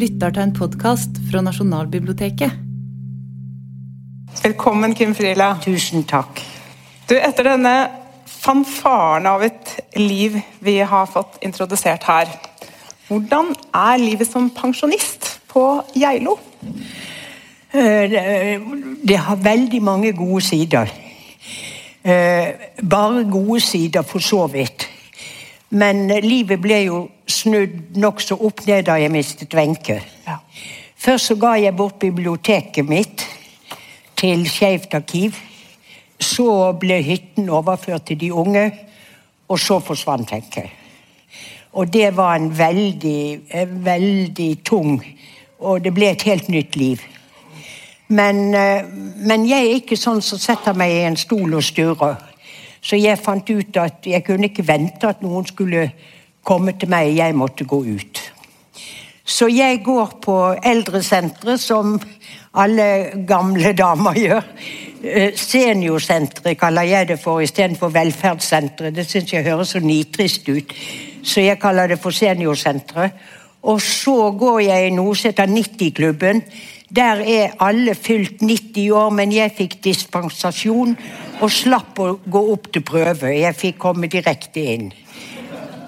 lytter til en podkast fra Nasjonalbiblioteket. Velkommen, Kim Frila. Tusen takk. Du, etter denne fanfaren av et liv vi har fått introdusert her, hvordan er livet som pensjonist på Geilo? Eh, Det har veldig mange gode sider. Eh, Bare gode sider, for så vidt. Men livet ble jo snudd nokså opp ned da jeg mistet Wenche. Ja. Først så ga jeg bort biblioteket mitt til Skeivt arkiv. Så ble hytten overført til de unge, og så forsvant Wenche. Og det var en veldig, veldig tung Og det ble et helt nytt liv. Men, eh, men jeg er ikke sånn som setter meg i en stol og stirrer. Så jeg fant ut at jeg kunne ikke vente at noen skulle komme til meg. Jeg måtte gå ut. Så jeg går på eldresenteret, som alle gamle damer gjør. Eh, Seniorsenteret kaller jeg det for istedenfor velferdssenteret. Det syns jeg høres så nitrist ut, så jeg kaller det for seniorsenteret. Og så går jeg i noe som heter 90-klubben. Der er alle fylt 90 år, men jeg fikk dispensasjon og slapp å gå opp til prøve. Jeg fikk komme direkte inn.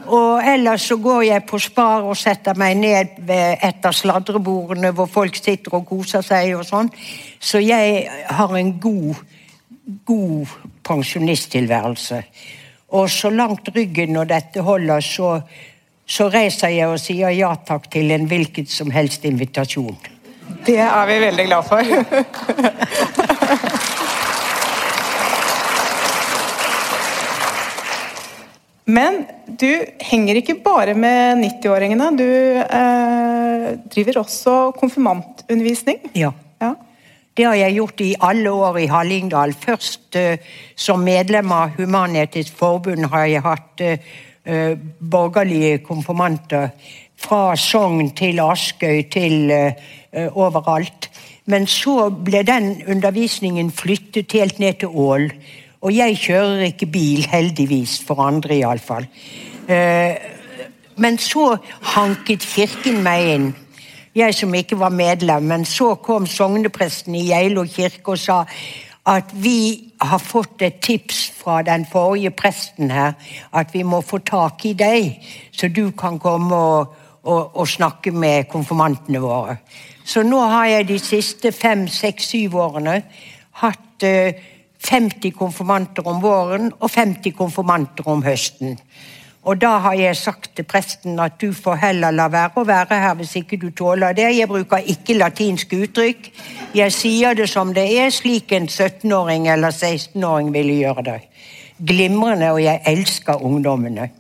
Og ellers så går jeg på Spar og setter meg ned ved et av sladrebordene hvor folk sitter og koser seg og sånn. Så jeg har en god, god pensjonisttilværelse. Og så langt ryggen når dette holder, så, så reiser jeg og sier ja takk til en hvilken som helst invitasjon. Det er vi veldig glad for. Men du henger ikke bare med 90-åringene. Du eh, driver også konfirmantundervisning. Ja. Ja. Det har jeg gjort i alle år i Hallingdal. Først eh, som medlem av Human-Etisk Forbund har jeg hatt eh, eh, borgerlige konfirmanter fra Sogn til Askøy til eh, eh, overalt. Men så ble den undervisningen flyttet helt ned til Ål. Og jeg kjører ikke bil, heldigvis, for andre iallfall. Uh, men så hanket kirken meg inn. Jeg som ikke var medlem. Men så kom sognepresten i Geilo kirke og sa at vi har fått et tips fra den forrige presten her, at vi må få tak i deg, så du kan komme og, og, og snakke med konfirmantene våre. Så nå har jeg de siste fem, seks, syv årene hatt eh, 50 konfirmanter om våren og 50 konfirmanter om høsten. Og da har jeg sagt til presten at du får heller la være å være her hvis ikke du tåler det. Jeg bruker ikke latinske uttrykk. Jeg sier det som det er, slik en 17-åring eller 16-åring ville gjøre det. Glimrende, og jeg elsker ungdommene.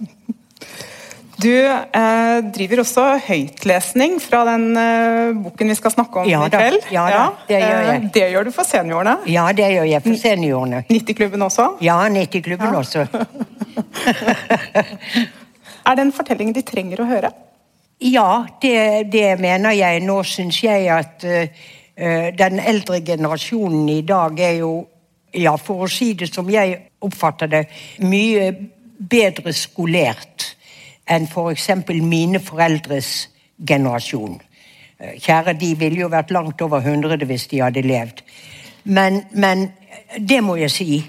Du eh, driver også høytlesning fra den eh, boken vi skal snakke om Ja i da, ja, ja da, det gjør jeg. Eh, det gjør du for seniorene. Ja, det gjør jeg for seniorene. 90-klubben også. Ja, 90-klubben Ja. også. Er det en fortelling de trenger å høre? Ja, det, det mener jeg. Nå syns jeg at eh, den eldre generasjonen i dag er jo, ja, for å si det som jeg oppfatter det, mye bedre skolert enn f.eks. mine foreldres generasjon. Eh, Kjære, de ville jo vært langt over 100 hvis de hadde levd. Men, men det må jeg si.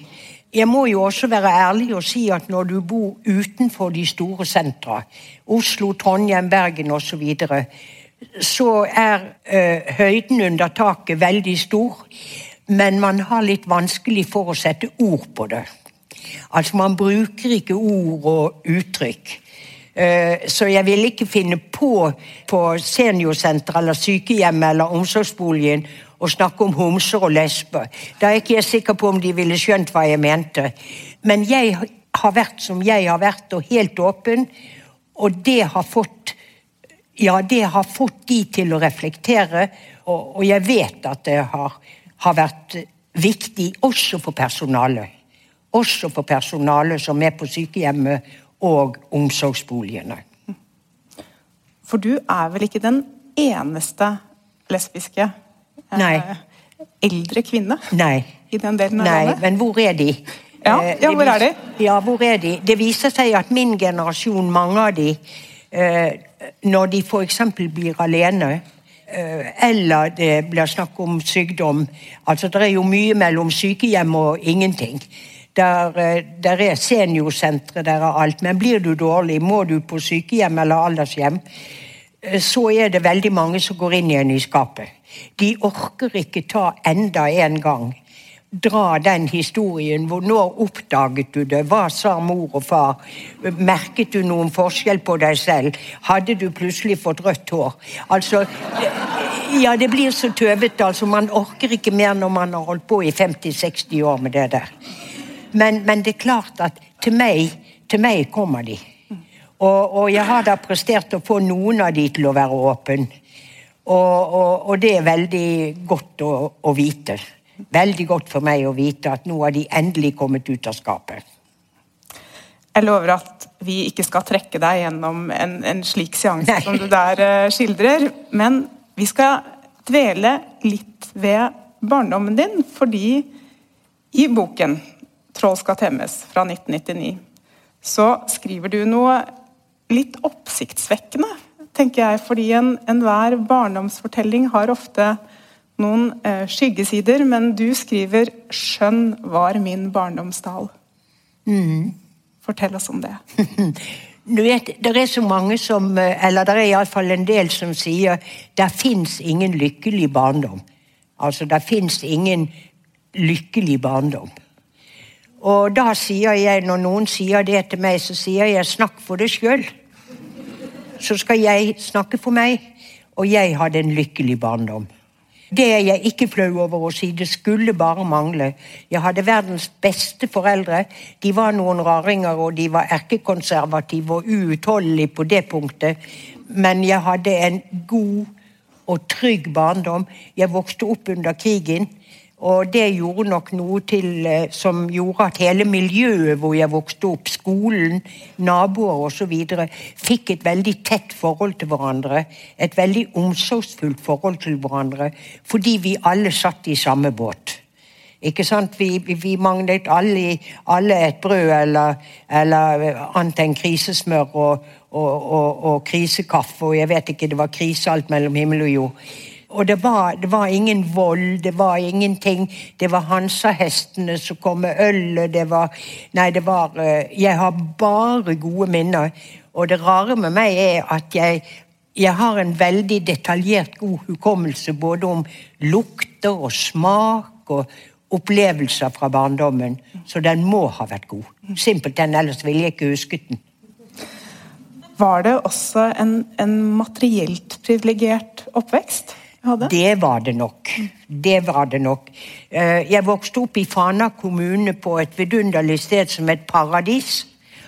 Jeg må jo også være ærlig og si at når du bor utenfor de store sentra, Oslo, Trondheim, Bergen osv., så, videre, så er eh, høyden under taket veldig stor. Men man har litt vanskelig for å sette ord på det. Altså, man bruker ikke ord og uttrykk. Eh, Så jeg ville ikke finne på på seniorsenter eller sykehjem eller omsorgsboligen å snakke om homser og lesber. Da er ikke jeg sikker på om de ville skjønt hva jeg mente. Men jeg har vært som jeg har vært, og helt åpen, og det har fått ja, det har fått de til å reflektere, og, og jeg vet at det har, har vært viktig også for personalet. Også for personalet som er på sykehjemmet og omsorgsboligene. For du er vel ikke den eneste lesbiske eh, Nei. eldre kvinne Nei. i den delen av Nei, landet? men hvor er de? Ja, Eh, ja, hvor er de? Ja, hvor er de? Det viser seg at min generasjon, mange av de, eh, når de f.eks. blir alene, eh, eller det blir snakk om sykdom. Altså, Det er jo mye mellom sykehjem og ingenting. Der, eh, der er seniorsentre, der er alt. Men blir du dårlig, må du på sykehjem eller aldershjem, eh, så er det veldig mange som går inn igjen i skapet. De orker ikke ta enda en gang dra den historien. Hvor når oppdaget du det? Hva sa mor og far? Merket du noen forskjell på deg selv? Hadde du plutselig fått rødt hår? Altså Ja, det blir så tøvete. Altså, man orker ikke mer når man har holdt på i 50-60 år med det der. Men, men, det er klart at til meg, til meg kommer de. Og, og, jeg har da prestert å få noen av de til å være åpne. Og, og, og, det er veldig godt å, å vite veldig godt for meg å vite at nå har de endelig kommet ut av skapet. Jeg lover at vi ikke skal trekke deg gjennom en, en slik seanse som du der uh, skildrer. Men vi skal dvele litt ved barndommen din, fordi i boken 'Troll skal temmes' fra 1999 så skriver du noe litt oppsiktsvekkende, tenker jeg. Fordi enhver en barndomsfortelling har ofte noen eh, skyggesider, men du skriver 'Skjønn var min barndomsdal'. Mm. Fortell oss om det. Du vet, Det er så mange som, eh, eller det er iallfall en del som sier det fins ingen lykkelig barndom. Altså, det fins ingen lykkelig barndom. Og da sier jeg, når noen sier det til meg, så sier jeg 'snakk for deg sjøl'. Så skal jeg snakke for meg, og jeg hadde en lykkelig barndom. Det er jeg ikke flau over å si. Det skulle bare mangle. Jeg hadde verdens beste foreldre. De var noen raringer, og de var erkekonservative og uutholdelige på det punktet. Men jeg hadde en god og trygg barndom. Jeg vokste opp under krigen. Og det gjorde nok noe til eh, som gjorde at hele miljøet hvor jeg vokste opp, skolen, naboer osv., fikk et veldig tett forhold til hverandre. Et veldig omsorgsfullt forhold til hverandre. Fordi vi alle satt i samme båt. Ikke sant? Vi, vi, manglet alle, alle, et brød eller, eller annet enn krisesmør og, og, og, og krisekaffe. Og jeg vet ikke, det var krise alt mellom himmel og jord. Og det var, det var, ingen vold, det var ingenting. Det var Hansa-hestene som kom med ølet, det var Nei, det var eh, Jeg har bare gode minner. Og det rare med meg er at jeg, jeg har en veldig detaljert god hukommelse både om lukter og smak og opplevelser fra barndommen. Så den må ha vært god. Simpelthen, ellers ville jeg ikke husket den. Var det også en, en materielt privilegert oppvekst? Det var det nok. Det var det nok. Eh, jeg vokste opp i Fana kommune på et vidunderlig sted som et paradis,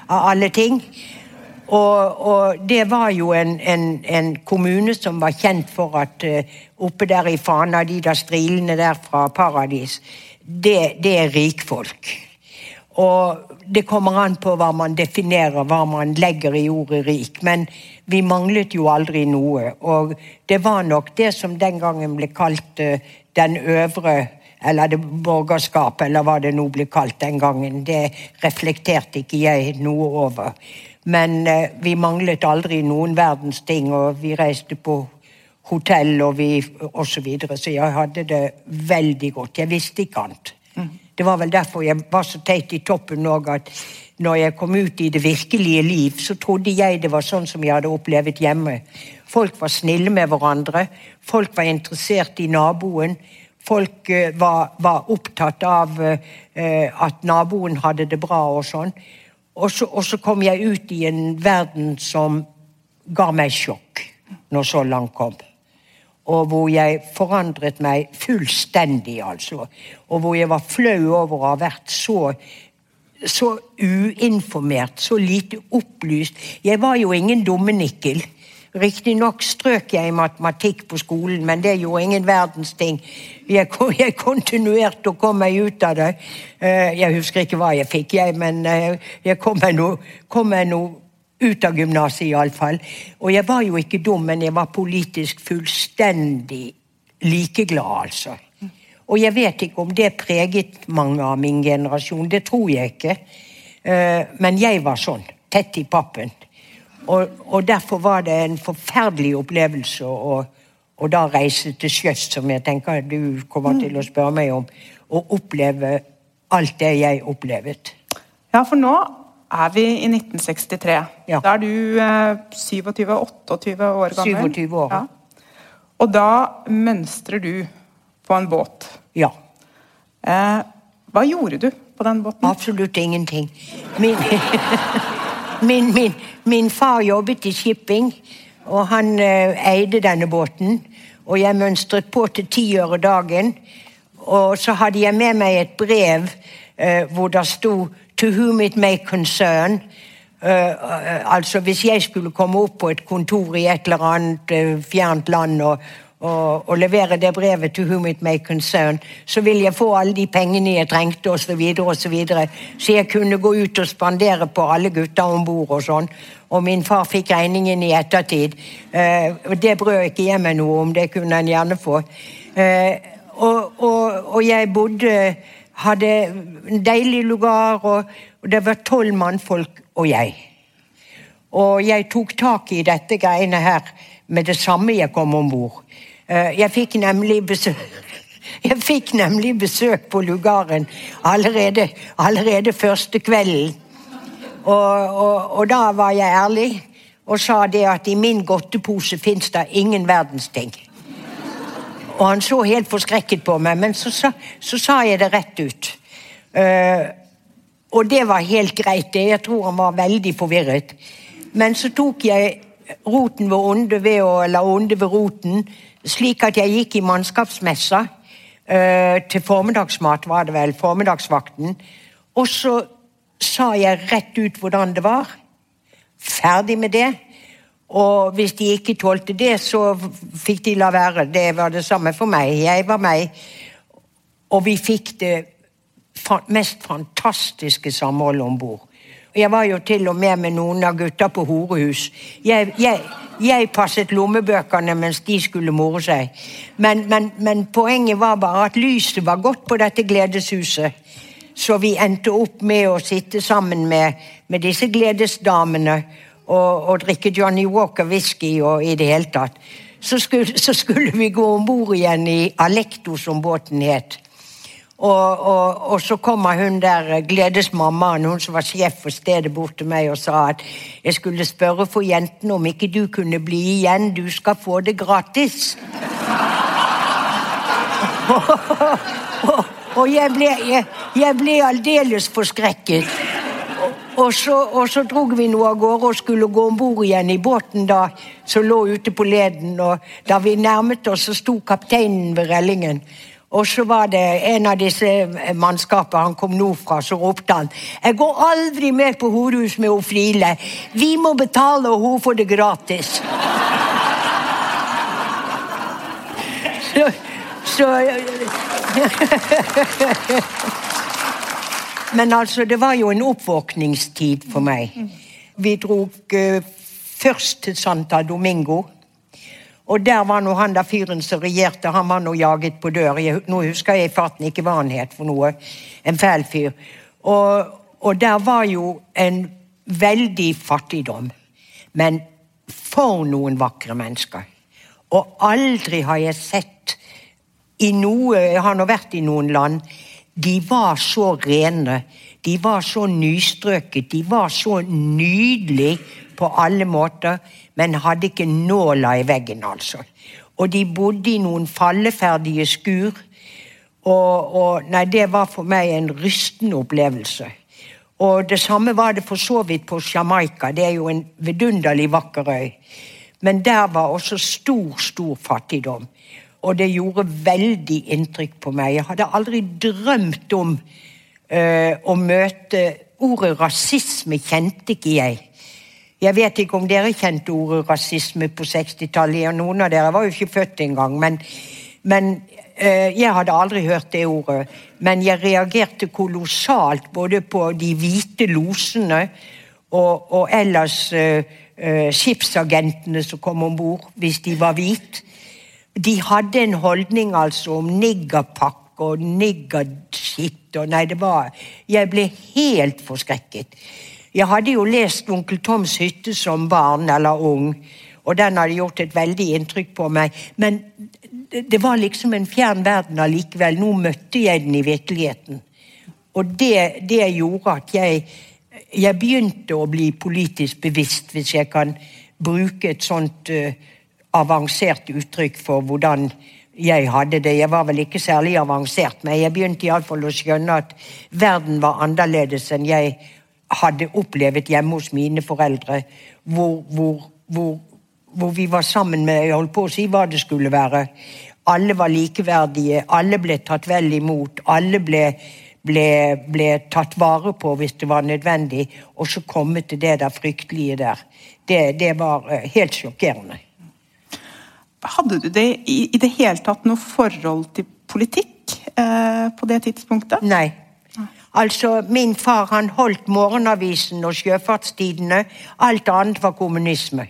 av alle ting. Og, og det var jo en, en, en, kommune som var kjent for at uh, oppe der i Fana, de der strilene der fra Paradis, det, det er rikfolk. Og det kommer an på hva man definerer, hva man legger i ordet rik. Men vi manglet jo aldri noe. Og det var nok det som den gangen ble kalt uh, den øvre eller det borgerskapet, eller hva det nå ble kalt den gangen. Det reflekterte ikke jeg noe over. Men uh, vi manglet aldri noen verdens ting, og vi reiste på hotell og vi osv. Så, videre, så jeg hadde det veldig godt. Jeg visste ikke annet. Det var vel derfor jeg var så teit i toppen òg, at når jeg kom ut i det virkelige liv, så trodde jeg det var sånn som jeg hadde opplevd hjemme. Folk var snille med hverandre, folk var interessert i naboen. Folk uh, var, var, opptatt av uh, at naboen hadde det bra og sånn. Og så, og så kom jeg ut i en verden som ga meg sjokk når så langt kom og hvor jeg forandret meg fullstendig, altså. Og hvor jeg var flau over å ha vært så, så uinformert, så lite opplyst. Jeg var jo ingen dummenikkel. Riktignok strøk jeg i matematikk på skolen, men det gjorde ingen verdens ting. Jeg, jeg kontinuerte å komme meg ut av det. Eh, jeg husker ikke hva jeg fikk, jeg, men eh, jeg kom meg nå ut av gymnaset, iallfall. Og jeg var jo ikke dum, men jeg var politisk fullstendig likeglad, altså. Og jeg vet ikke om det preget mange av min generasjon. Det tror jeg ikke. Eh, men jeg var sånn. Tett i pappen. Og, og derfor var det en forferdelig opplevelse å, og da reise til sjøs, som jeg tenker du kommer til å spørre meg om, og oppleve alt det jeg opplevet. Ja, for nå er vi i 1963. Ja. Da er du eh, 27-28 år gammel. 27 år. Ja. Og da mønstrer du på en båt. Ja. Eh, hva gjorde du på den båten? Absolutt ingenting. Min, min, min, min far jobbet i shipping, og han eh, eide denne båten. Og jeg mønstret på til ti øre dagen. Og så hadde jeg med meg et brev eh, hvor det sto 'To whom it may concern'. Uh, uh, altså Hvis jeg skulle komme opp på et kontor i et eller annet uh, fjernt land og, og, og levere det brevet 'to whom it may concern', så ville jeg få alle de pengene jeg trengte, osv., så, videre, og så, videre. så jeg kunne gå ut og spandere på alle gutta om bord og sånn. Og min far fikk regningen i ettertid. Det brød ikke jeg meg noe om, det kunne han gjerne få. Og, og jeg bodde Hadde en deilig lugar, og, og det var tolv mannfolk og jeg. Og jeg tok tak i dette greiene her med det samme jeg kom om bord. Eh, Jeg fikk nemlig besøk Jeg fikk nemlig besøk på lugaren allerede, allerede første kvelden. Og, og, og da var jeg ærlig og sa det at i min godtepose fins det ingen verdens ting. Og han så helt forskrekket på meg, men så, sa- så sa jeg det rett ut. Uh, og det var helt greit. det. Jeg tror han var veldig forvirret. Men så tok jeg roten ved onde ved å la onde ved roten, slik at jeg gikk i mannskapsmessa uh, til formiddagsmat, var det vel, formiddagsvakten. Og så sa jeg rett ut hvordan det var. Ferdig med det. Og hvis de ikke tålte det, så fikk de la være. Det var det samme for meg. Jeg var meg. Og vi fikk det mest fantastiske samholdet om bord. Jeg var jo til og med med noen av gutta på horehus. Jeg, jeg, jeg passet lommebøkene mens de skulle more seg. Men, men, men poenget var bare at lyset var godt på dette gledeshuset. Så vi endte opp med å sitte sammen med, med disse gledesdamene og, og drikke Johnny Walker whisky og i det hele tatt. Så skulle, så skulle vi gå om bord igjen i Alekto, som båten het. Og, og, og så kommer hun der gledesmammaen, hun som var sjef for stedet, bort til meg og sa at jeg skulle spørre for jentene om ikke du kunne bli igjen, du skal få det gratis. og, og jeg ble, jeg, jeg ble aldeles forskrekket. Og, så, og så drog vi nå av gårde og skulle gå om bord igjen i båten da, som lå ute på leden. Og da vi nærmet oss, så sto kapteinen ved rellingen. Og så var det en av disse mannskapene, han kom nordfra, så ropte han Jeg går aldri mer på horehus med Ofrile. Vi må betale, og hun får det gratis. Så, så Men altså, det var jo en oppvåkningstid for meg. Vi dro uh, først til Santa Domingo. Og der var nå han der fyren som regjerte, han var nå jaget på dør. Jeg, nå husker jeg farten ikke hva han het for noe. En fæl fyr. Og, og der var jo en veldig fattigdom. Men for noen vakre mennesker. Og aldri har jeg sett i noe Jeg har nå vært i noen land. De var så rene. De var så nystrøket. De var så nydelige på alle måter, men hadde ikke nåla i veggen, altså. Og de bodde i noen falleferdige skur. Og, og Nei, det var for meg en rystende opplevelse. Og det samme var det for så vidt på Jamaica. Det er jo en vidunderlig vakker øy. Men der var også stor, stor fattigdom. Og det gjorde veldig inntrykk på meg. Jeg hadde aldri drømt om uh, å møte Ordet rasisme kjente ikke jeg. Jeg vet ikke om dere kjente ordet rasisme på 60-tallet. Noen av dere var jo ikke født engang. Men, men eh, jeg hadde aldri hørt det ordet. Men jeg reagerte kolossalt både på de hvite losene og, og ellers uh, uh, skipsagentene som kom om bord, hvis de var hvite. De hadde en holdning altså om niggerpakke og niggerskitt og Nei, det var Jeg ble helt forskrekket. Jeg hadde jo lest Onkel Toms hytte som barn eller ung, og den hadde gjort et veldig inntrykk på meg. Men det var liksom en fjern verden allikevel. Nå møtte jeg den i virkeligheten. Og det, det gjorde at jeg, jeg, begynte å bli politisk bevisst, hvis jeg kan bruke et sånt uh, avansert uttrykk for hvordan jeg hadde det. Jeg var vel ikke særlig avansert, men jeg begynte iallfall å skjønne at verden var annerledes enn jeg hadde opplevd hjemme hos mine foreldre, hvor, hvor, hvor, hvor vi var sammen med Jeg holdt på å si hva det skulle være. Alle var likeverdige, alle ble tatt vel imot, alle ble, ble, ble tatt vare på hvis det var nødvendig. Og så komme til det der fryktelige der. Det, det var eh, helt sjokkerende. Hadde du det i, i, det hele tatt noe forhold til politikk eh, på det tidspunktet? Nei. Altså, Min far han holdt Morgenavisen og Sjøfartstidene. Alt annet var kommunisme.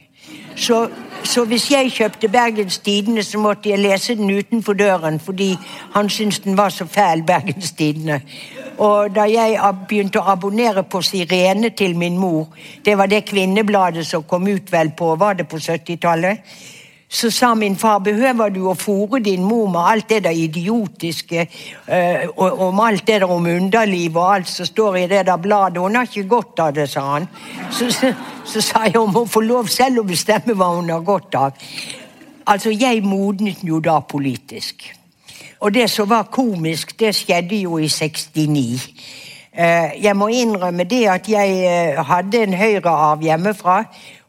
Så, så, hvis jeg kjøpte Bergens Tidende, så måtte jeg lese den utenfor døren fordi han syntes den var så fæl, Bergens Tidende. Og da jeg begynte å abonnere på Sirene til min mor, det var det kvinnebladet som kom ut vel på Var det på 70-tallet? Så sa min far behøver du å fòre din mor med alt det der idiotiske og, om alt det der om underliv og alt som står i det der bladet. Hun har ikke godt av det, sa han. Så, så, så sa jeg hun får lov selv å bestemme hva hun har godt av. Altså, jeg modnet jo da politisk. Og det som var komisk, det skjedde jo i 69. Uh, jeg må innrømme det at jeg uh, hadde en Høyre-arv hjemmefra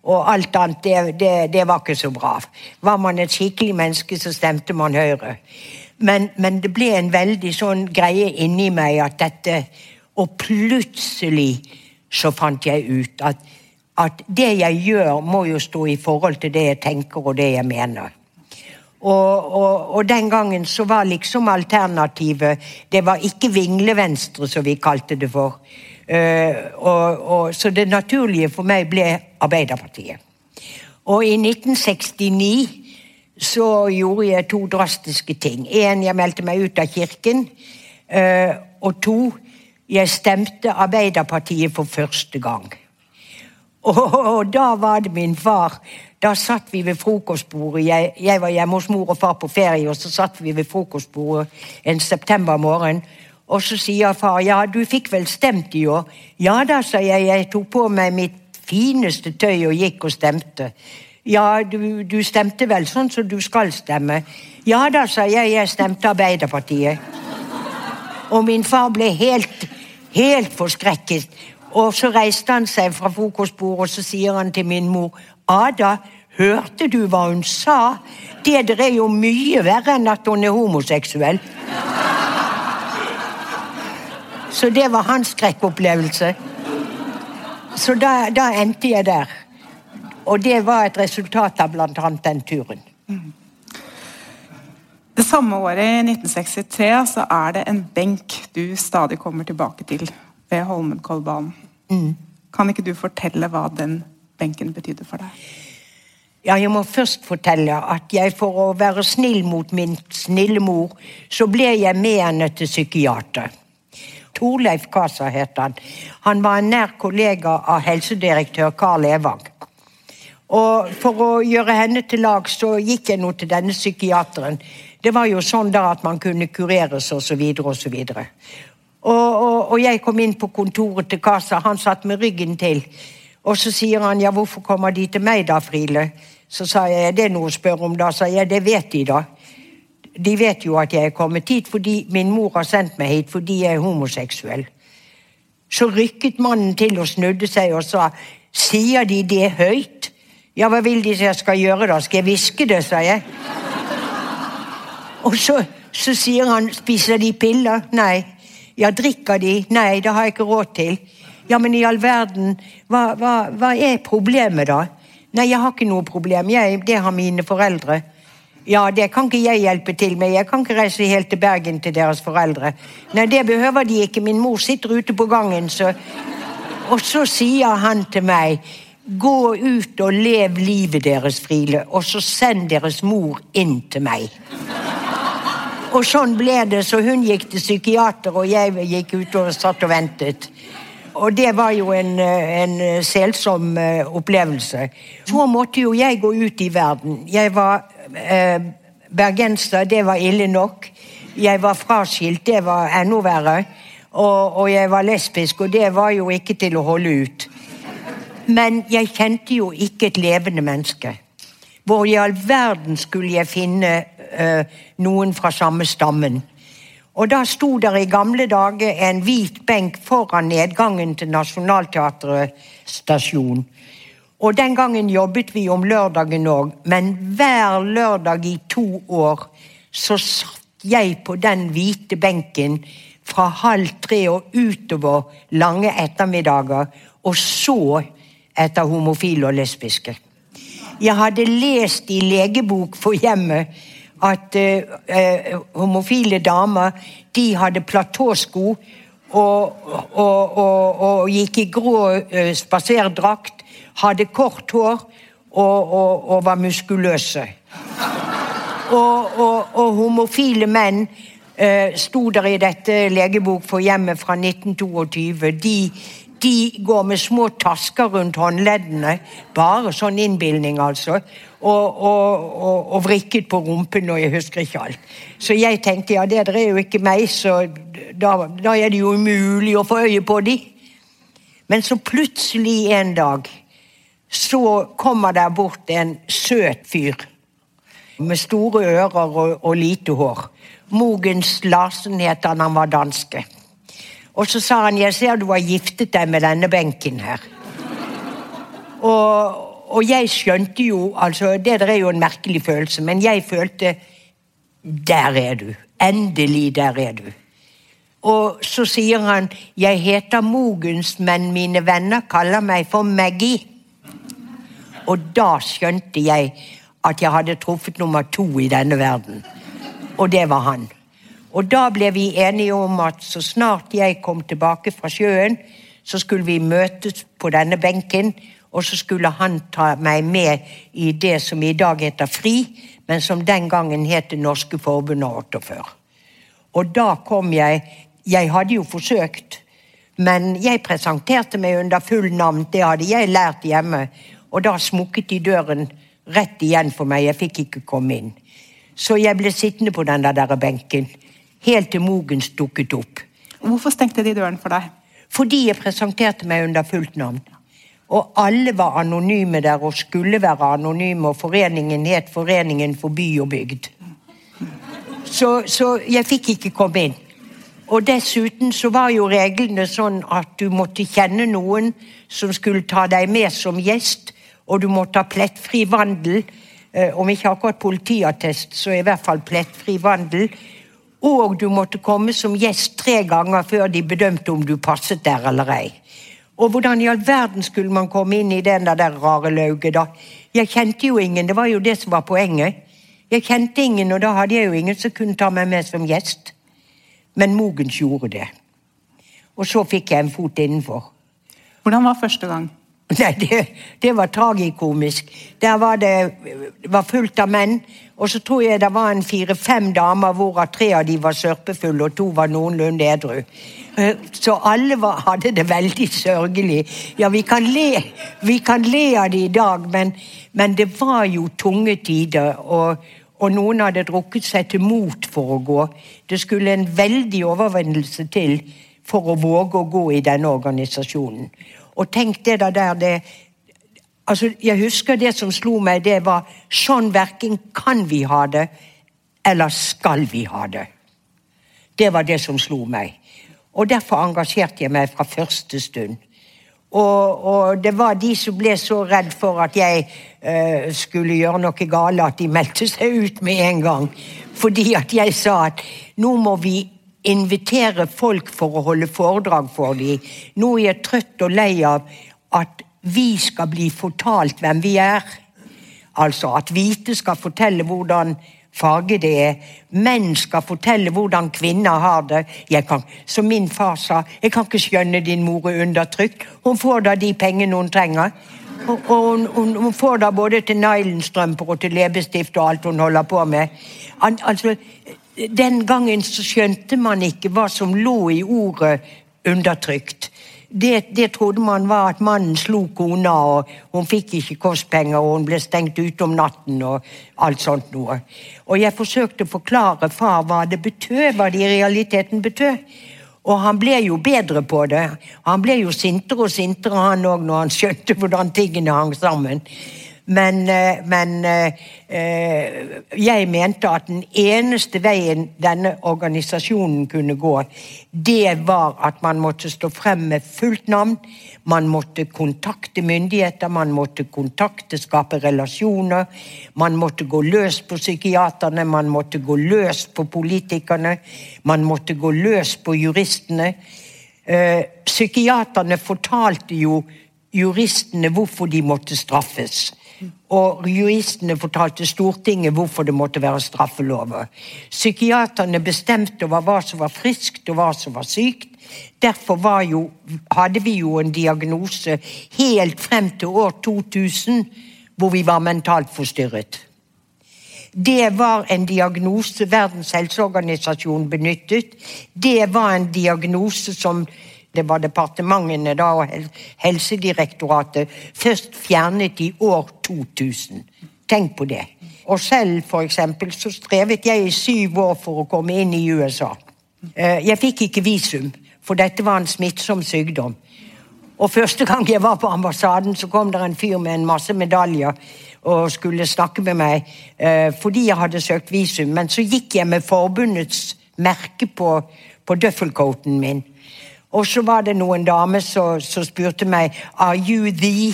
og alt annet, det, det, det, var ikke så bra. Var man et skikkelig menneske, så stemte man Høyre. Men, men det ble en veldig sånn greie inni meg at dette Og plutselig så fant jeg ut at, at det jeg gjør, må jo stå i forhold til det jeg tenker og det jeg mener. Og, og, og, den gangen så var liksom alternativet Det var ikke vinglevenstre, som vi kalte det for. Uh, og, så det naturlige for meg ble Arbeiderpartiet. Og i 1969 så gjorde jeg to drastiske ting. Én, jeg meldte meg ut av kirken. Uh, og to, jeg stemte Arbeiderpartiet for første gang. Og, og da var det min far da satt vi ved frokostbordet. Jeg, jeg, var hjemme hos mor og far på ferie, og så satt vi ved frokostbordet en septembermorgen. Og så sier far ja, du fikk vel stemt i år? Ja da, sa jeg. Jeg tok på meg mitt fineste tøy og gikk og stemte. Ja, du, du stemte vel sånn som du skal stemme? Ja da, sa jeg. Jeg stemte Arbeiderpartiet. Og min far ble helt, helt forskrekket. Og så reiste han seg fra frokostbordet og så sier han til min mor Ada, hørte du hva hun sa? Det der er jo mye verre enn at hun er homoseksuell. Så det var hans skrekkopplevelse. Så da, da, endte jeg der. Og det var et resultat av bl.a. den turen. Det samme året, i 1963, så er det en benk du stadig kommer tilbake til ved Holmenkollbanen. Mm. Kan ikke du fortelle hva den benken betydde for deg? Ja, jeg må først fortelle at jeg for å være snill mot min snille mor, så ble jeg med henne til psykiater. Torleif Kasa het han. Han var en nær kollega av helsedirektør Karl Evang. Og For å gjøre henne til lag så gikk jeg nå til denne psykiateren. Det var jo sånn da at man kunne kureres så videre Og, og, og jeg kom inn på kontoret til Kasa, han satt med ryggen til. Og så sier han ja, hvorfor kommer de til meg da, Friele? Så sa jeg det er noe å spørre om da. sa jeg det vet de da. De vet jo at jeg er kommet hit fordi min mor har sendt meg hit fordi jeg er homoseksuell. Så rykket mannen til og snudde seg og sa sier de det høyt? Ja, hva vil de jeg skal gjøre da? Skal jeg hviske det, sa jeg. Og så, så sier han spiser de piller? Nei. Ja, drikker de? Nei, det har jeg ikke råd til. Ja, men i all verden, hva, hva, hva er problemet, da? Nei, jeg har ikke noe problem. Jeg, det har mine foreldre. Ja, det kan ikke jeg hjelpe til med. Jeg kan ikke reise helt til Bergen til deres foreldre. Nei, det behøver de ikke. Min mor sitter ute på gangen, så Og så sier han til meg Gå ut og lev livet deres, Friele, og så send deres mor inn til meg. Og sånn ble det, så hun gikk til psykiater, og jeg gikk ut og satt og ventet. Og det var jo en, en selsom opplevelse. Så måtte jo jeg gå ut i verden. Jeg var eh, bergenser, det var ille nok. Jeg var fraskilt, det var enda verre. Og, og, jeg var lesbisk, og det var jo ikke til å holde ut. Men jeg kjente jo ikke et levende menneske. Hvor i all verden skulle jeg finne eh, noen fra samme stammen? Og da sto der i gamle dager en hvit benk foran nedgangen til Nationaltheatret stasjon. Og den gangen jobbet vi om lørdagen òg, men hver lørdag i to år så satt jeg på den hvite benken fra halv tre og utover lange ettermiddager og så etter homofile og lesbiske. Jeg hadde lest i legebok for hjemmet at eh, homofile damer de hadde platåsko og, og, og, og, gikk i grå uh, spaserdrakt, hadde kort hår og, var muskuløse. Og, homofile menn eh, sto der i dette legebok for hjemmet fra 1922. De de går med små tasker rundt håndleddene. Bare sånn innbilning, altså. Og, og, og, og, vrikket på rumpen, og jeg husker ikke alt. Så jeg tenkte ja, det er jo ikke meg, så da, da er det jo umulig å få øye på de. Men så plutselig en dag så kommer der bort en søt fyr. Med store ører og, og lite hår. Mogens Larsen het han, han var danske. Og så sa han 'Jeg ser du har giftet deg med denne benken her'. Og, og jeg skjønte jo altså, Det der er jo en merkelig følelse, men jeg følte 'Der er du. Endelig, der er du'. Og så sier han 'Jeg heter Mogens, men mine venner kaller meg for Maggie'. Og da skjønte jeg at jeg hadde truffet nummer to i denne verden. Og det var han. Og da ble vi enige om at så snart jeg kom tilbake fra sjøen, så skulle vi møtes på denne benken, og så skulle han ta meg med i det som i dag heter FRI, men som den gangen het Det norske forbundet 48. Og da kom jeg. Jeg hadde jo forsøkt, men jeg presenterte meg under full navn, det hadde jeg lært hjemme, og da smukket de døren rett igjen for meg, jeg fikk ikke komme inn. Så jeg ble sittende på den der benken helt til Mogens dukket opp. Hvorfor stengte de døren for deg? Fordi jeg presenterte meg under fullt navn. Og alle var anonyme der og skulle være anonyme, og foreningen het Foreningen for by og bygd. Så, så jeg fikk ikke komme inn. Og dessuten så var jo reglene sånn at du måtte kjenne noen som skulle ta deg med som gjest, og du måtte ha plettfri vandel. Eh, om ikke akkurat politiattest, så i hvert fall plettfri vandel. Og du måtte komme som gjest tre ganger før de bedømte om du passet der eller ei. Og hvordan i all verden skulle man komme inn i den der rare lauget, da? Jeg kjente jo ingen, det var jo det som var poenget. Jeg kjente ingen, og da hadde jeg jo ingen som kunne ta meg med som gjest. Men Mogens gjorde det. Og så fikk jeg en fot innenfor. Hvordan var første gang? Nei, det, det var tragikomisk. Der var det, var fullt av menn. Og så tror jeg det var en fire-fem damer, hvorav tre av de var sørpefulle, og to var noenlunde edru. Eh, så alle var, hadde det veldig sørgelig. Ja, vi kan le, vi kan le av det i dag, men, men, det var jo tunge tider. Og, og, noen hadde drukket seg til mot for å gå. Det skulle en veldig overvendelse til for å våge å gå i denne organisasjonen. Og tenk det der, det, Altså, Jeg husker det som slo meg, det var sånn verken kan vi ha det, eller skal vi ha det. Det var det som slo meg. Og derfor engasjerte jeg meg fra første stund. Og, og det var de som ble så redd for at jeg eh, skulle gjøre noe galt, at de meldte seg ut med en gang. Fordi at jeg sa at nå må vi invitere folk for å holde foredrag for dem. Nå er jeg trøtt og lei av at vi skal bli fortalt hvem vi er. Altså at hvite skal fortelle hvordan farge det er. Menn skal fortelle hvordan kvinner har det. Kan, som min far sa, jeg kan ikke skjønne din mor er undertrykt. Hun får da de pengene hun trenger. Og, hun, hun, hun, får da både til nylonstrømper og til leppestift og alt hun holder på med. Altså, den gangen så skjønte man ikke hva som lå i ordet undertrykt. Det, det, trodde man var at mannen slo kona, og hun fikk ikke kostpenger, og hun ble stengt ute om natten og alt sånt noe. Og jeg forsøkte å forklare far hva det betød, hva det i realiteten betød. Og han ble jo bedre på det. Han ble jo sintere og sintere, han òg, når han skjønte hvordan tingene hang sammen. Men, eh, men eh, eh, jeg mente at den eneste veien denne organisasjonen kunne gå, det var at man måtte stå frem med fullt navn. Man måtte kontakte myndigheter, man måtte kontakte, skape relasjoner. Man måtte gå løs på psykiaterne, man måtte gå løs på politikerne. Man måtte gå løs på juristene. Psykiaterne fortalte jo juristene hvorfor de måtte straffes. Og juristene fortalte Stortinget hvorfor det måtte være straffelover. Psykiaterne bestemte over hva som var friskt og hva som var sykt. Derfor jo, hadde vi jo en diagnose helt frem til år 2000 hvor vi var mentalt forstyrret. Det var en diagnose Verdens helseorganisasjon benyttet. Det var en diagnose som det var departementene da, og Helsedirektoratet, først fjernet i år 2000. Tenk på det. Og selv for eksempel, så strevet jeg i syv år for å komme inn i USA. Eh, jeg fikk ikke visum, for dette var en smittsom sykdom. Og Første gang jeg var på ambassaden, så kom det en fyr med en masse medaljer og skulle snakke med meg eh, fordi jeg hadde søkt visum. Men så gikk jeg med forbundets merke på, på døffelcoaten min. Og så var det noen damer som spurte meg Are you the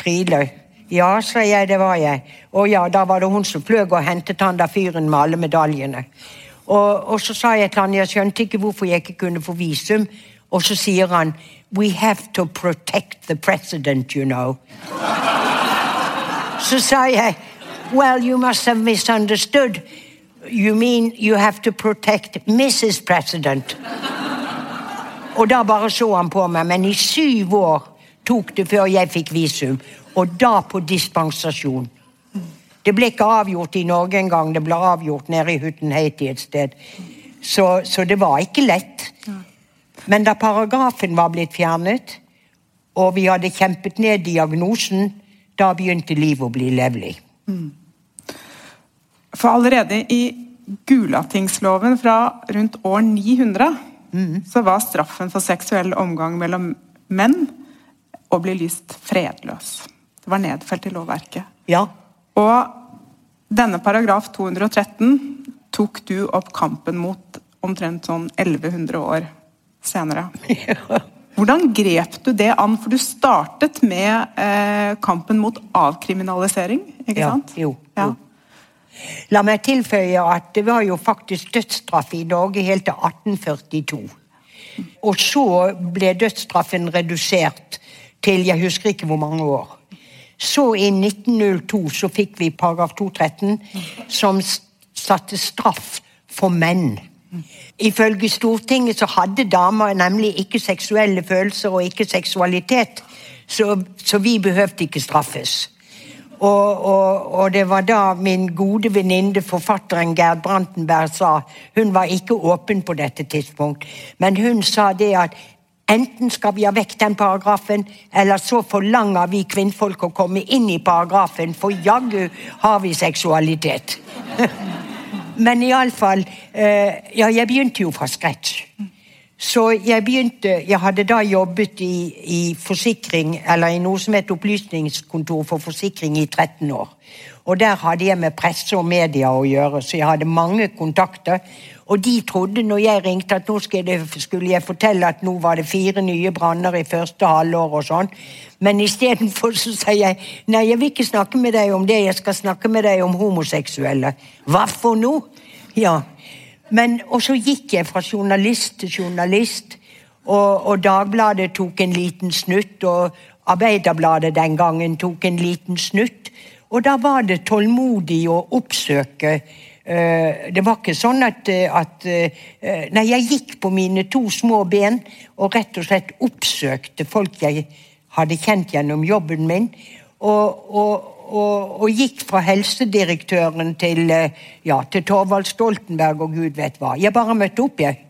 Friløy? Ja, sa jeg, det var jeg. Og ja, da var det hun som fløy og hentet han der fyren med alle medaljene. Og, og, så sa jeg til han, jeg skjønte ikke hvorfor jeg ikke kunne få visum. Og så sier han We have to protect the president, you know. så sa jeg Well, you must have misunderstood. You mean you have to protect Mrs. President. Og da bare så han på meg. Men i syv år tok det før jeg fikk visum. Og da på dispensasjon. Det ble ikke avgjort i Norge engang, det ble avgjort nede i Huttenheiti et sted. Så, så, det var ikke lett. Men da paragrafen var blitt fjernet, og vi hadde kjempet ned diagnosen, da begynte livet å bli levelig. For allerede i Gulatingsloven fra rundt år 900 mm. så var straffen for seksuell omgang mellom menn å bli lyst fredløs. Det var nedfelt i lovverket. Ja. Og denne paragraf 213 tok du opp kampen mot omtrent sånn 1100 år senere. Hvordan grep du det an? For du startet med eh, kampen mot avkriminalisering, ikke ja, sant? Jo, ja. jo. La meg tilføye at det var jo faktisk dødsstraff i Norge helt til 1842. Og så ble dødsstraffen redusert til jeg husker ikke hvor mange år. Så i 1902 så fikk vi paragraf 213 som satte straff for menn. Ifølge Stortinget så hadde damer nemlig ikke seksuelle følelser og ikke seksualitet, så, så vi behøvde ikke straffes. Og, og, og, det var da min gode venninne, forfatteren Gerd Brantenberg, sa Hun var ikke åpen på dette tidspunkt, men hun sa det at enten skal vi ha vekk den paragrafen, eller så forlanger vi kvinnfolk å komme inn i paragrafen, for jaggu har vi seksualitet. men iallfall eh, Ja, jeg begynte jo fra scratch. Så jeg begynte Jeg hadde da jobbet i, i, forsikring, eller i noe som het Opplysningskontor for forsikring i 13 år. Og der hadde jeg med presse og media å gjøre, så jeg hadde mange kontakter. Og de trodde når jeg ringte at nå skulle jeg fortelle at nå var det fire nye branner i første halvår og sånn. Men istedenfor så sier jeg nei, jeg vil ikke snakke med deg om det, jeg skal snakke med deg om homoseksuelle. Hva for noe? Ja, men, og så gikk jeg fra journalist til journalist, og, og Dagbladet tok en liten snutt, og Arbeiderbladet den gangen tok en liten snutt. Og da var det tålmodig å oppsøke uh, Det var ikke sånn at, at uh, Nei, jeg gikk på mine to små ben og rett og slett oppsøkte folk jeg hadde kjent gjennom jobben min. Og, og, og, og, gikk fra helsedirektøren til, eh, ja, til Torvald Stoltenberg og gud vet hva. Jeg bare møtte opp, jeg.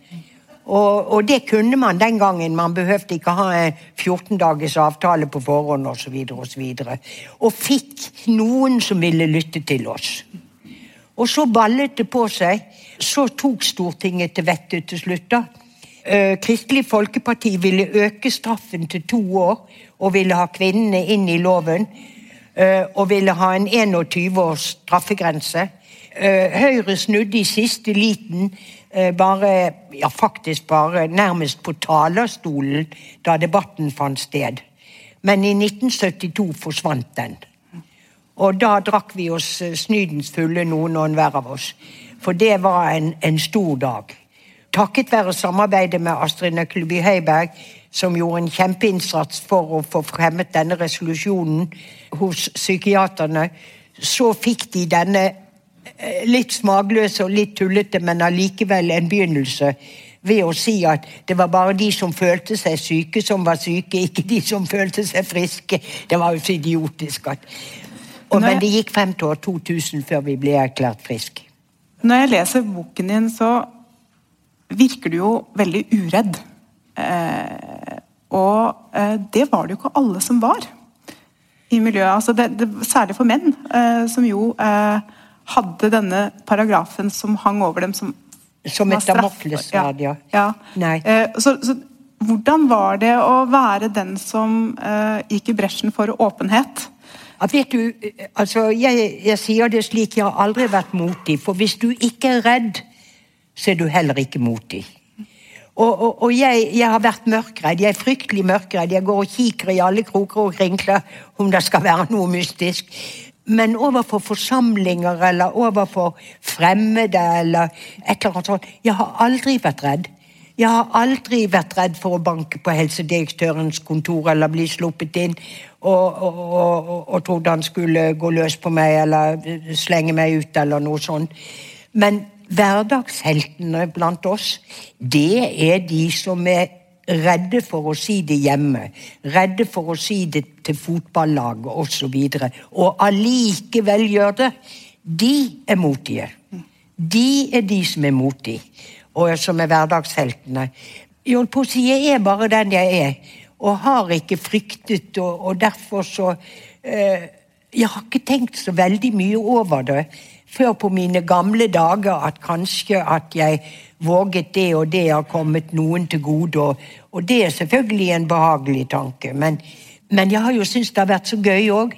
Og, og, det kunne man den gangen. Man behøvde ikke ha en 14 dagers avtale på forhånd osv. Og, så videre, og, så og fikk noen som ville lytte til oss. Og så ballet det på seg. Så tok Stortinget til vettet til slutt. da. Eh, Kristelig Folkeparti ville øke straffen til to år og ville ha kvinnene inn i loven. Eh, og ville ha en 21 års straffegrense. Eh, Høyre snudde i siste liten, eh, bare, ja faktisk bare nærmest på talerstolen da debatten fant sted. Men i 1972 forsvant den. Og da drakk vi oss snydens fulle, noen og enhver av oss. For det var en, en stor dag. Takket være samarbeidet med Astrid Nøkleby Heiberg, som gjorde en kjempeinnsats for å få fremmet denne resolusjonen hos psykiaterne, så fikk de denne Eh, litt smakløse og litt tullete, men allikevel en begynnelse ved å si at det var bare de som følte seg syke, som var syke, ikke de som følte seg friske. Det var jo så idiotisk at og, Men det gikk frem til år 2000 før vi ble erklært friske. Når jeg leser boken din, så virker du jo veldig uredd. Eh, og eh, det var det jo ikke alle som var i miljøet. Altså det, det, særlig for menn, eh, som jo eh, hadde denne paragrafen som hang over dem som Som et damoklesverd, ja. ja. Nei. Eh, så, så, hvordan var det å være den som gikk i bresjen for åpenhet? Ja, vet du, altså, jeg, jeg, sier det slik, jeg har aldri vært motig. For hvis du ikke er redd, så er du heller ikke motig. Og, og, og jeg, jeg, har vært mørkredd. Jeg er fryktelig mørkredd. Jeg går og kikker i alle kroker og krinkler om det skal være noe mystisk. Men overfor forsamlinger eller overfor fremmede eller et eller annet sånt Jeg har aldri vært redd. Jeg har aldri vært redd for å banke på helsedirektørens kontor eller bli sluppet inn og, og, trodde han skulle gå løs på meg eller slenge meg ut eller noe sånt. Men hverdagsheltene blant oss, det er de som er redde for å si det hjemme, redde for å si det til fotballaget osv., og, og allikevel gjør det, de er motige. De er de som er motige, og som er hverdagsheltene. Jeg holdt på å si jeg er bare den jeg er, og har ikke fryktet, og, og derfor så eh, Jeg har ikke tenkt så veldig mye over det før på mine gamle dager at kanskje at jeg våget det og det har kommet noen til gode. Og, og det er selvfølgelig en behagelig tanke. Men, men jeg har jo syntes det har vært så gøy òg.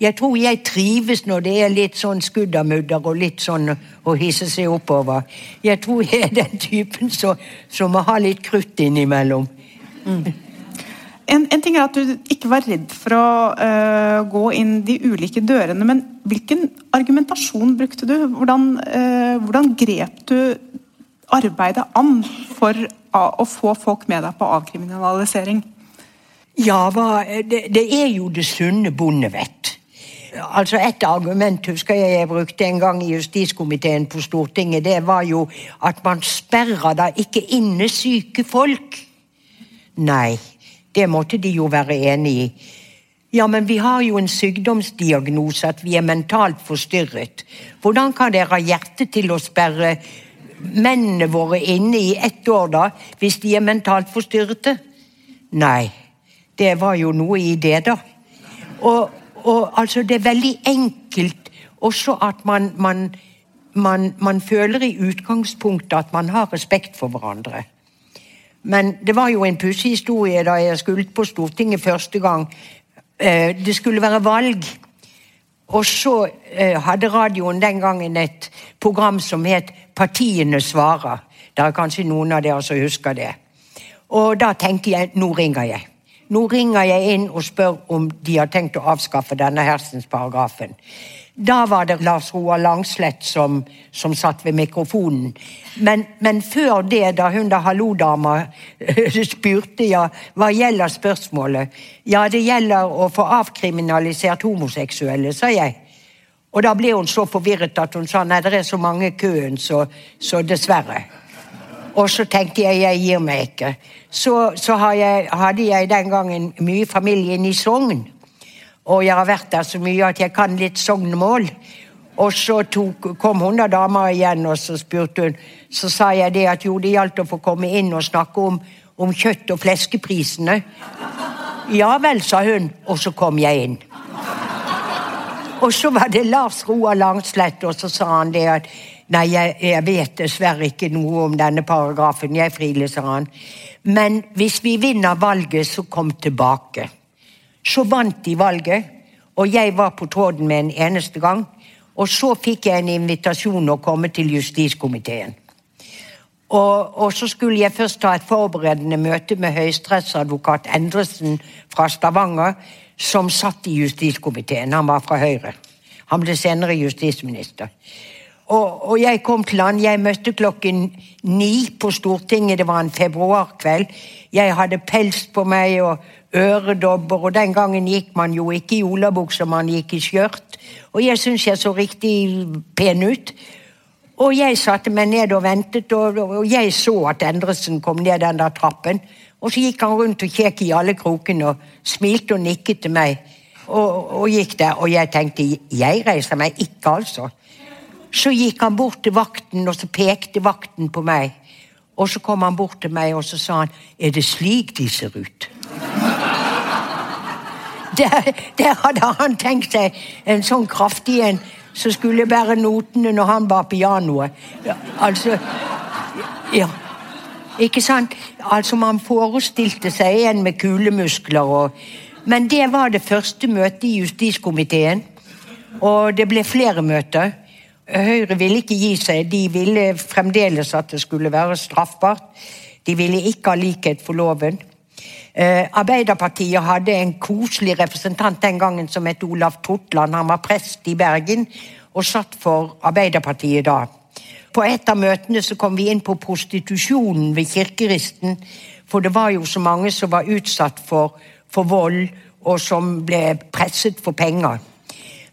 Jeg tror jeg trives når det er litt sånn skuddermudder og litt sånn å hisse seg oppover. Jeg tror jeg er den typen som, som må ha litt krutt innimellom. Mm. En, en, ting er at du ikke var redd for å uh, gå inn de ulike dørene, men hvilken argumentasjon brukte du? Hvordan, uh, hvordan grep du arbeidet an for å få folk med deg på avkriminalisering? Ja, det, det er jo det sunne bondevett. Altså Et argument husker jeg jeg brukte en gang i justiskomiteen på Stortinget. Det var jo at man sperrer da ikke inne syke folk. Nei, det måtte de jo være enig i. Ja, men vi har jo en sykdomsdiagnose, at vi er mentalt forstyrret. Hvordan kan dere ha hjerte til å sperre mennene våre inne i ett år, da, hvis de er mentalt forstyrrete? Nei, det var jo noe i det, da. Og, og altså, det er veldig enkelt også at man, man, man, man føler i utgangspunktet at man har respekt for hverandre. Men det var jo en pussig historie da jeg skulle på Stortinget første gang. Eh, det skulle være valg. Og så eh, hadde radioen den gangen et program som het Partiene svarer. Det er kanskje noen av dere som husker det. Og da tenkte jeg nå ringer jeg. Nå ringer jeg inn og spør om de har tenkt å avskaffe denne hersensparagrafen. Da var det Lars Roar Langslett som, som satt ved mikrofonen. Men, men, før det, da hun da hallo-dama spurte ja, hva gjelder spørsmålet Ja, det gjelder å få avkriminalisert homoseksuelle, sa jeg. Og da ble hun så forvirret at hun sa nei, det er så mange i køen, så, så, dessverre. Og så tenkte jeg jeg gir meg ikke. Så, så hadde jeg den gangen mye familie i Sogn. Og jeg har vært der så mye at jeg kan litt sognemål. Og så tok, kom hun da dama igjen, og så spurte hun. Så sa jeg det at jo, det gjaldt å få komme inn og snakke om, om kjøtt- og fleskeprisene. Ja vel, sa hun, og så kom jeg inn. Og så var det Lars Roar Langslett, og så sa han det at Nei, jeg, jeg vet dessverre ikke noe om denne paragrafen, jeg frileser han. Men hvis vi vinner valget, så kom tilbake. Så vant de valget, og jeg var på tråden med en eneste gang. Og så fikk jeg en invitasjon å komme til justiskomiteen. Og, og, så skulle jeg først ta et forberedende møte med høyesterettsadvokat Endresen fra Stavanger, som satt i justiskomiteen. Han var fra Høyre. Han ble senere justisminister. Og, og, jeg kom til han, jeg møtte klokken ni på Stortinget, det var en februarkveld. Jeg hadde pels på meg og øredobber, og den gangen gikk man jo ikke i olabukser, man gikk i skjørt. Og jeg syns jeg så riktig pen ut. Og jeg satte meg ned og ventet, og, og jeg så at Endresen kom ned den der trappen. Og så gikk han rundt og kjekk i alle krokene og smilte og nikket til meg. Og, og gikk der, og jeg tenkte jeg reiser meg ikke, altså. Så gikk han bort til vakten, og så pekte vakten på meg. Og så kom han bort til meg og så sa han, 'Er det slik de ser ut?' Der, der hadde han tenkt seg en sånn kraftig en som skulle bære notene når han bar pianoet. Ja, altså Ja. Ikke sant? Altså, man forestilte seg en med kulemuskler og Men det var det første møtet i justiskomiteen. Og det ble flere møter. Høyre ville ikke gi seg. De ville fremdeles at det skulle være straffbart. De ville ikke ha likhet for loven. Eh, Arbeiderpartiet hadde en koselig representant den gangen som het Olav Totland. Han var prest i Bergen og satt for Arbeiderpartiet da. På et av møtene så kom vi inn på prostitusjonen ved kirkeristen. For det var jo så mange som var utsatt for, for vold, og som ble presset for penger.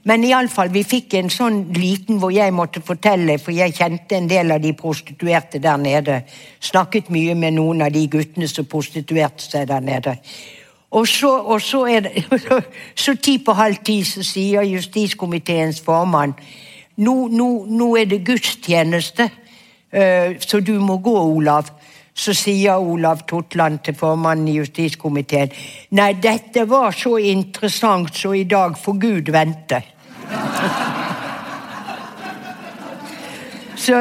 Men iallfall, vi fikk en sånn liten hvor jeg måtte fortelle, for jeg kjente en del av de prostituerte der nede. Snakket mye med noen av de guttene som prostituerte seg der nede. Og så, og så er det Så ti på halv ti så sier justiskomiteens formann nå, nå, nå er det gudstjeneste, uh, så du må gå, Olav. Så sier Olav Totland til formannen i justiskomiteen Nei, dette var så interessant, så i dag får Gud vente. Så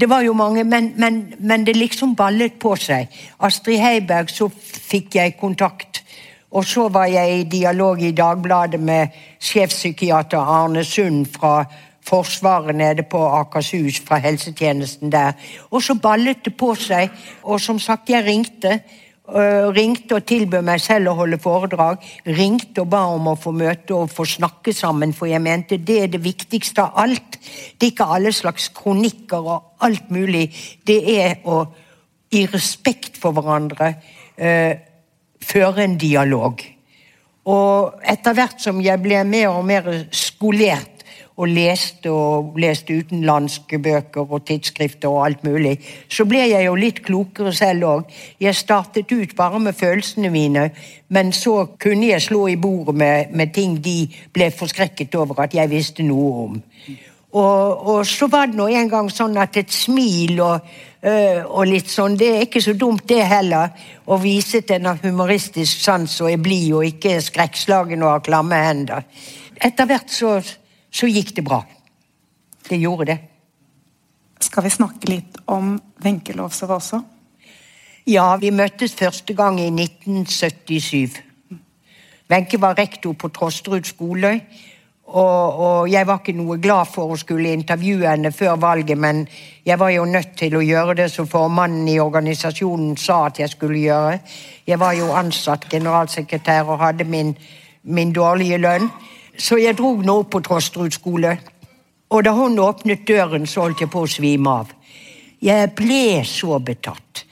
det var jo mange, men, men, men, det liksom ballet på seg. Astrid Heiberg, så fikk jeg kontakt. Og så var jeg i dialog i Dagbladet med sjefpsykiater Arne Sund fra Forsvaret nede på Akershus, fra helsetjenesten der. Og så ballet det på seg. Og som sagt, jeg ringte. Uh, ringte og tilbød meg selv å holde foredrag. Ringte og ba om å få møte og få snakke sammen, for jeg mente det er det viktigste av alt. Det er ikke alle slags kronikker og alt mulig. Det er å, i respekt for hverandre, uh, føre en dialog. Og etter hvert som jeg ble mer og mer skolert og leste og leste utenlandske bøker og tidsskrifter og alt mulig, så ble jeg jo litt klokere selv òg. Jeg startet ut bare med følelsene mine, men så kunne jeg slå i bordet med, med ting de ble forskrekket over at jeg visste noe om. Og, og så var det nå en gang sånn at et smil og, øh, og, litt sånn Det er ikke så dumt, det heller. Å vise til en humoristisk sans og er blid og ikke skrekkslagen og har klamme hender. Etter hvert så så gikk det bra. Det gjorde det. Skal vi snakke litt om Wenche Lowzow også? Ja, vi møttes første gang i 1977. Wenche var rektor på Trosterud skole. Og, og, jeg var ikke noe glad for å skulle intervjue henne før valget, men jeg var jo nødt til å gjøre det som formannen i organisasjonen sa at jeg skulle gjøre. Jeg var jo ansatt generalsekretær og hadde min, min dårlige lønn. Så jeg dro nå opp på Trosterud skole. Og da hun åpnet døren, så holdt jeg på å svime av. Jeg ble så betatt.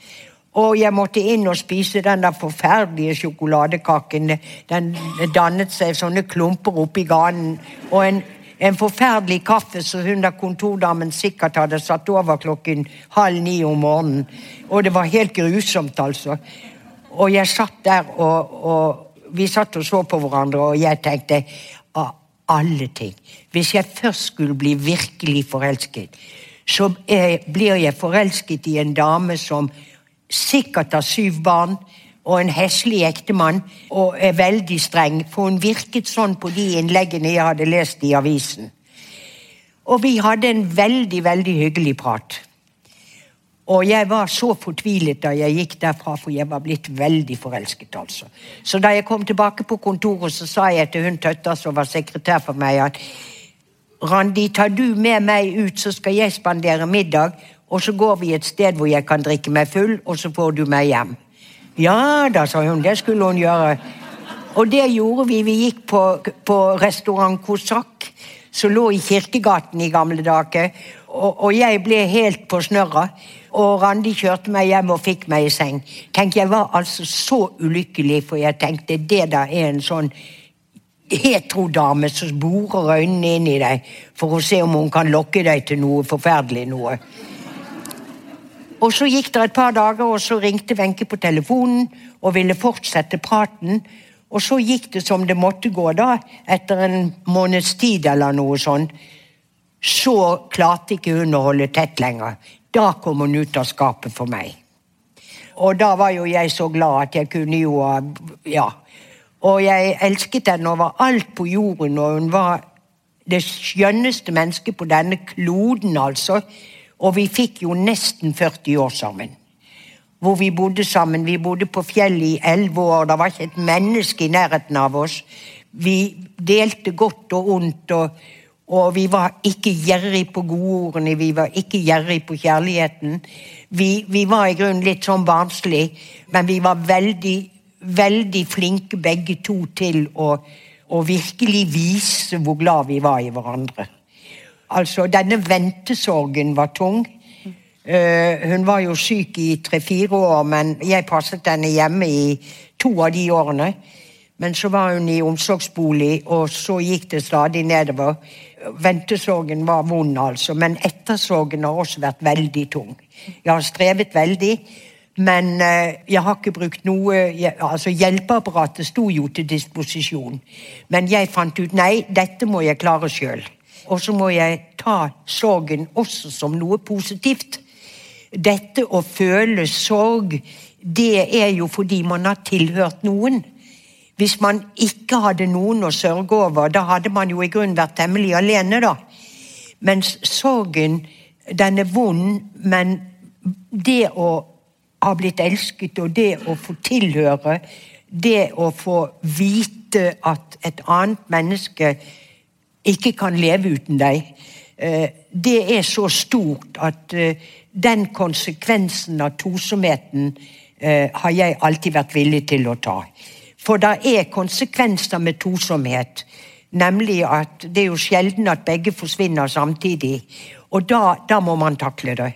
Og jeg måtte inn og spise den der forferdelige sjokoladekaken. Den dannet seg sånne klumper oppi ganen. Og en, en forferdelig kaffe som hun der kontordamen sikkert hadde satt over klokken halv ni om morgenen. Og det var helt grusomt, altså. Og jeg satt der, og, og vi satt og så på hverandre, og jeg tenkte alle ting. Hvis jeg først skulle bli virkelig forelsket, så blir jeg forelsket i en dame som sikkert har syv barn og en heslig ektemann og er veldig streng, for hun virket sånn på de innleggene jeg hadde lest i avisen. Og vi hadde en veldig, veldig hyggelig prat. Og jeg var så fortvilet da jeg gikk derfra, for jeg var blitt veldig forelsket. altså. Så da jeg kom tilbake på kontoret, så sa jeg til hun Tøtta, som var sekretær for meg, at Randi, tar du med meg ut, så skal jeg spandere middag, og så går vi et sted hvor jeg kan drikke meg full, og så får du meg hjem. Ja da, sa hun, det skulle hun gjøre. Og det gjorde vi. Vi gikk på, på restaurant Kosak, som lå i Kirkegaten i gamle dager. Og, og jeg ble helt på snørra. Og Randi kjørte meg hjem og fikk meg i seng. Tenk, Jeg var altså så ulykkelig, for jeg tenkte det da er en sånn hetrodame som borer øynene inn i deg for å se om hun kan lokke deg til noe forferdelig noe. Og Så gikk det et par dager, og så ringte Wenche på telefonen og ville fortsette praten. Og så gikk det som det måtte gå, da, etter en måneds tid eller noe sånt. Så klarte ikke hun å holde tett lenger. Da kom hun ut av skapet for meg. Og da var jo jeg så glad at jeg kunne jo Ja. Og jeg elsket henne over alt på jorden, og hun var det skjønneste mennesket på denne kloden, altså. Og vi fikk jo nesten 40 år sammen. Hvor vi bodde sammen. Vi bodde på fjellet i elleve år. Det var ikke et menneske i nærheten av oss. Vi delte godt og ondt, og, og vi var ikke gjerrig på godordene. Vi var ikke gjerrig på kjærligheten. Vi, vi var i grunnen litt sånn barnslig, men vi var veldig, veldig flinke begge to til å, å virkelig vise hvor glad vi var i hverandre. Altså, denne ventesorgen var tung. Uh, hun var jo syk i tre-fire år, men jeg passet henne hjemme i to av de årene. Men så var hun i omsorgsbolig, og så gikk det stadig nedover. Ventesorgen var vond, altså, men ettersorgen har også vært veldig tung. Jeg har strevet veldig, men uh, jeg har ikke brukt noe altså Hjelpeapparatet sto jo til disposisjon, men jeg fant ut nei, dette må jeg klare sjøl. Og så må jeg ta sorgen også som noe positivt. Dette å føle sorg, det er jo fordi man har tilhørt noen. Hvis man ikke hadde noen å sørge over, da hadde man jo i grunnen vært temmelig alene, da. Mens sorgen, den er vond, men det å ha blitt elsket, og det å få tilhøre, det å få vite at et annet menneske ikke kan leve uten deg, eh, det er så stort at eh, den konsekvensen av tosomheten eh, har jeg alltid vært villig til å ta. For det er konsekvenser med tosomhet. Nemlig at det er jo sjelden at begge forsvinner samtidig. Og da, da må man takle det.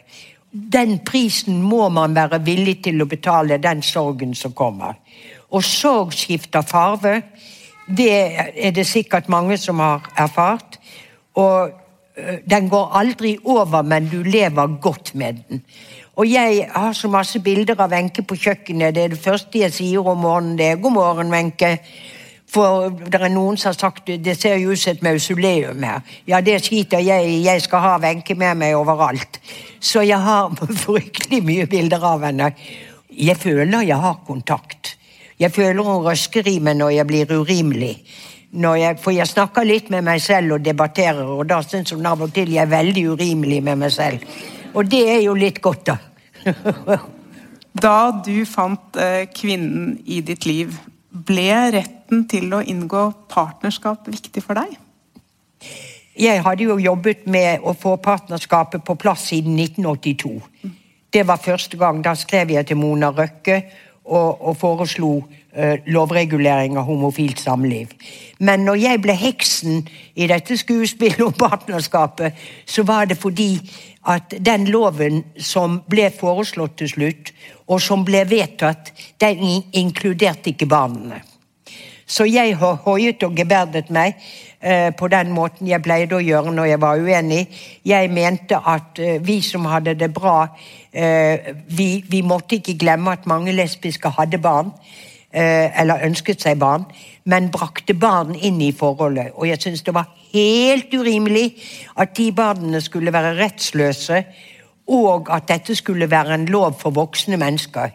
Den prisen må man være villig til å betale, den sorgen som kommer. Og sorg skifter farve. Det er det sikkert mange som har erfart. Og den går aldri over, men du lever godt med den. Og jeg har så masse bilder av Wenche på kjøkkenet. Det er det første jeg sier om morgenen. det er 'God morgen, Wenche'. For det er noen som har sagt det ser jo ut som et mausoleum her. Ja, det skiter jeg i. Jeg skal ha Wenche med meg overalt. Så jeg har fryktelig mye bilder av henne. Jeg føler jeg har kontakt. Jeg føler hun røsker i meg når jeg blir urimelig. Jeg, for jeg snakker litt med meg selv og debatterer, og da syns hun av og til jeg er veldig urimelig med meg selv. Og det er jo litt godt, da. Da du fant eh, kvinnen i ditt liv, ble retten til å inngå partnerskap viktig for deg? Jeg hadde jo jobbet med å få partnerskapet på plass siden 1982. Det var første gang. Da skrev jeg til Mona Røkke og, og foreslo lovregulering av homofilt samliv. Men når jeg ble heksen i dette skuespillet om partnerskapet, så var det fordi at den loven som ble foreslått til slutt, og som ble vedtatt, den inkluderte ikke barna. Så jeg hoiet og geberdet meg eh, på den måten jeg pleide å gjøre når jeg var uenig. Jeg mente at eh, vi som hadde det bra, eh, vi, vi, måtte ikke glemme at mange lesbiske hadde barn. Eller ønsket seg barn, men brakte barn inn i forholdet. Og jeg syns det var helt urimelig at de barna skulle være rettsløse, og at dette skulle være en lov for voksne mennesker.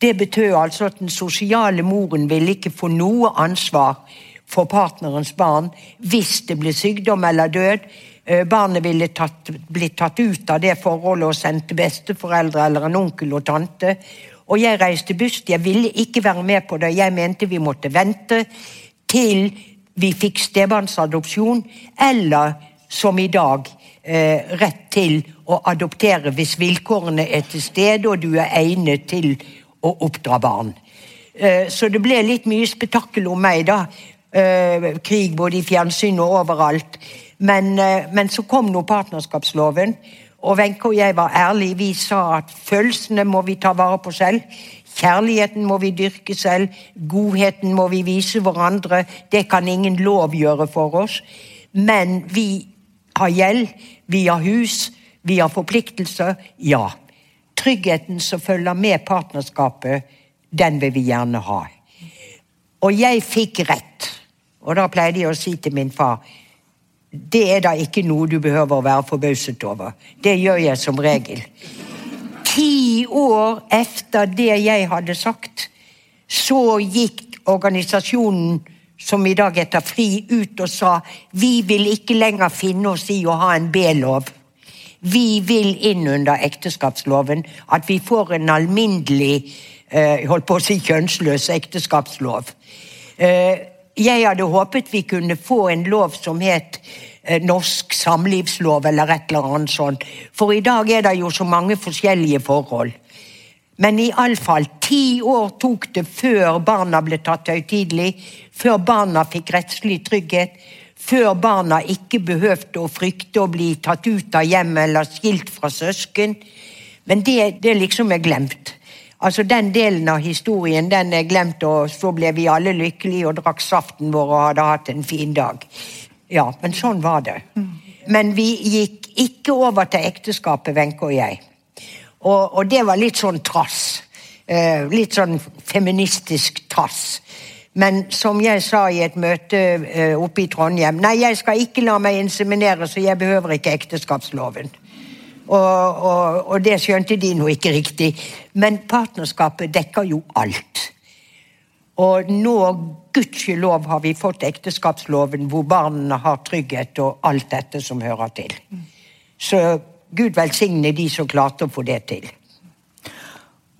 Det betød altså at den sosiale moren ville ikke få noe ansvar for partnerens barn hvis det ble sykdom eller død. Eh, barnet ville tatt, blitt tatt ut av det forholdet og sendt til besteforeldre eller en onkel og tante. Og jeg reiste buss. Jeg ville ikke være med på det. Jeg mente vi måtte vente til vi fikk stebarnsadopsjon, eller som i dag, eh, rett til å adoptere hvis vilkårene er til stede og du er egnet til å oppdra barn. Eh, så det ble litt mye spetakkel om meg, da. Eh, krig både i fjernsyn og overalt. Men, eh, men så kom nå partnerskapsloven, og Wenche og jeg var ærlige. Vi sa at følelsene må vi ta vare på selv. Kjærligheten må vi dyrke selv. Godheten må vi vise hverandre. Det kan ingen lov gjøre for oss. Men vi har gjeld, vi har hus, vi har forpliktelser. Ja. Tryggheten som følger med partnerskapet, den vil vi gjerne ha. Og jeg fikk rett. Og da pleide jeg å si til min far det er da ikke noe du behøver å være forbauset over. Det gjør jeg som regel. Ti år etter det jeg hadde sagt, så gikk organisasjonen som i dag heter FRI, ut og sa vi vil ikke lenger finne oss i å ha en B-lov. Vi vil inn under ekteskapsloven. At vi får en alminnelig eh, holdt på å si kjønnsløs ekteskapslov. Eh, jeg hadde håpet vi kunne få en lov som het eh, norsk samlivslov eller et eller annet sånt. For i dag er det jo så mange forskjellige forhold. Men iallfall ti år tok det før barna ble tatt høytidelig, før barna fikk rettslig trygghet, før barna ikke behøvde å frykte å bli tatt ut av hjemmet eller skilt fra søsken. Men det, det liksom er glemt. Altså Den delen av historien den er glemt, og så ble vi alle lykkelige og drakk saften vår og hadde hatt en fin dag. Ja, men sånn var det. Men vi gikk ikke over til ekteskapet, Wenche og jeg. Og, og, det var litt sånn trass. Eh, litt sånn feministisk trass. Men som jeg sa i et møte eh, oppe i Trondheim Nei, jeg skal ikke la meg inseminere, så jeg behøver ikke ekteskapsloven. Og, og, og det skjønte de nå ikke riktig. Men partnerskapet dekker jo alt. Og nå, gudskjelov, har vi fått ekteskapsloven hvor barna har trygghet og alt dette som hører til. Så Gud velsigne de som klarte å få det til.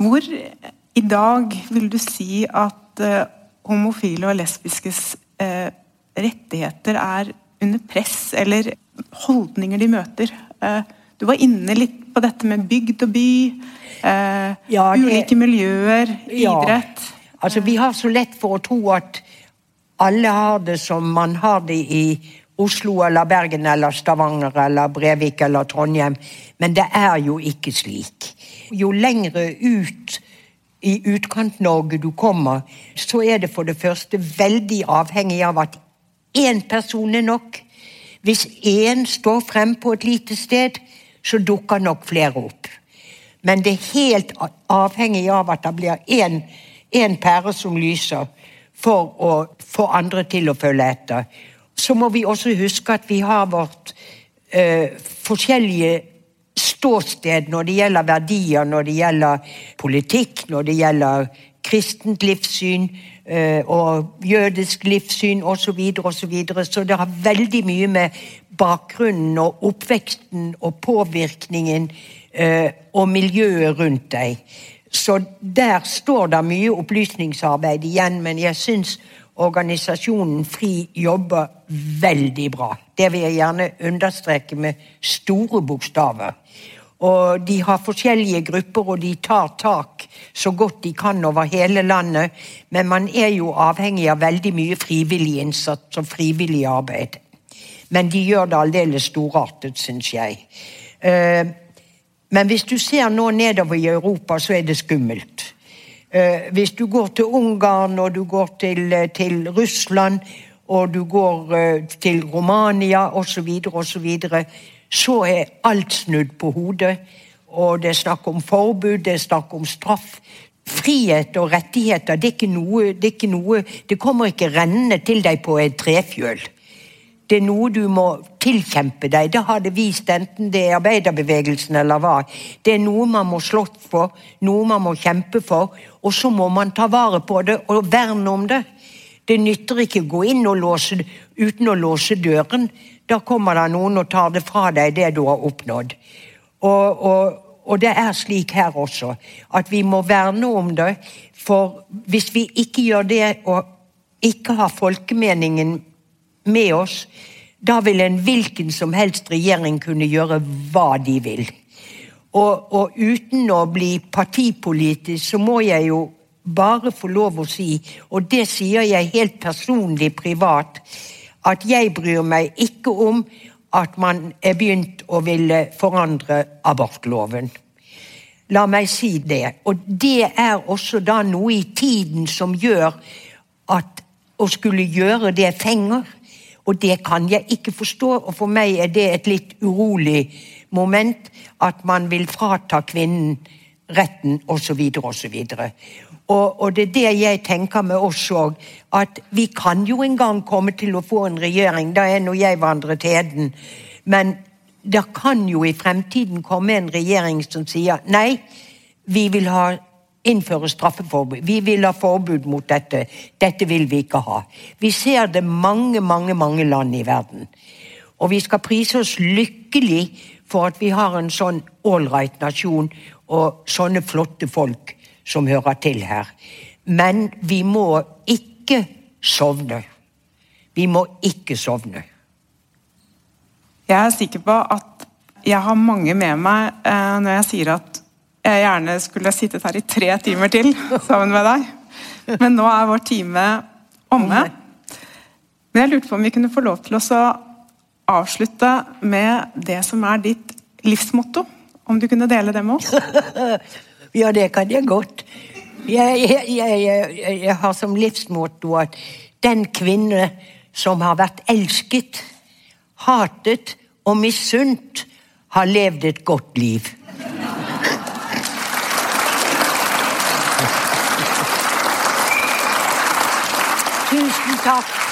Hvor i dag vil du si at uh, homofile og lesbiskes uh, rettigheter er under press, eller holdninger de møter? Uh, du var inne litt på dette med bygd og by. Eh, ja, det, ulike miljøer, idrett. Ja. Altså, vi har så lett for å tro at alle har det som man har det i Oslo eller Bergen eller Stavanger eller Brevik eller Trondheim. Men det er jo ikke slik. Jo lengre ut i Utkant-Norge du kommer, så er det for det første veldig avhengig av at én person er nok. Hvis én står frem på et lite sted, så dukker nok flere opp. Men det er helt avhengig av at det blir én pære som lyser, for å få andre til å følge etter. Så må vi også huske at vi har vårt eh, forskjellige ståsted når det gjelder verdier, når det gjelder politikk, når det gjelder kristent livssyn og jødisk livssyn osv. Så, videre, og så, videre. så det har veldig mye med bakgrunnen og oppveksten og påvirkningen eh, og miljøet rundt deg. Så der står det mye opplysningsarbeid igjen, men jeg syns organisasjonen FRI jobber veldig bra. Det vil jeg gjerne understreke med store bokstaver. Og De har forskjellige grupper, og de tar tak så godt de kan over hele landet. Men man er jo avhengig av veldig mye frivillig innsats og frivillig arbeid. Men de gjør det aldeles storartet, syns jeg. Eh, men hvis du ser nå nedover i Europa, så er det skummelt. Eh, hvis du går til Ungarn, og du går til, eh, til Russland, og du går til Romania osv., osv., så, videre, så er alt snudd på hodet. Og det er snakk om forbud, det er snakk om straff. frihet og rettigheter det er ikke noe Det, ikke noe, det kommer ikke rennende til deg på et trefjøl. Det er noe du må tilkjempe deg. Det har det vist, enten det er arbeiderbevegelsen eller hva. Det er noe man må slåss for, noe man må kjempe for, og så må man ta vare på det og verne om det. Det nytter ikke å gå inn og låse, uten å låse døren. Da kommer det noen og tar det fra deg, det du har oppnådd. Og, og, og det er slik her også, at vi må verne om det. For hvis vi ikke gjør det, og ikke har folkemeningen med oss, da vil en hvilken som helst regjering kunne gjøre hva de vil. Og, og, uten å bli partipolitisk, så må jeg jo bare få lov å si, og det sier jeg helt personlig privat, at jeg bryr meg ikke om at man er begynt å ville forandre abortloven. La meg si det. Og det er også da noe i tiden som gjør at å skulle gjøre det fenger. Og det kan jeg ikke forstå, og for meg er det et litt urolig moment at man vil frata kvinnen retten, osv., osv. Og, og det er det jeg tenker med oss òg, at vi kan jo en gang komme til å få en regjering, da er nå jeg vandret heden, men det kan jo i fremtiden komme en regjering som sier nei, vi vil ha innføre straffeforbud. Vi vil ha forbud mot dette. Dette vil vi ikke ha. Vi ser det mange, mange, mange land i verden. Og vi skal prise oss lykkelig for at vi har en sånn ålreit nasjon og sånne flotte folk som hører til her. Men vi må ikke sovne. Vi må ikke sovne. Jeg er sikker på at jeg har mange med meg eh, når jeg sier at jeg gjerne skulle sittet her i tre timer til sammen med deg. Men nå er vår time omme. Men jeg lurte på om vi kunne få lov til å avslutte med det som er ditt livsmotto. Om du kunne dele det med oss? ja, det kan jeg godt. Jeg, jeg, jeg, jeg har som livsmotto at den kvinne som har vært elsket, hatet og misunt, har levd et godt liv. Tusen takk.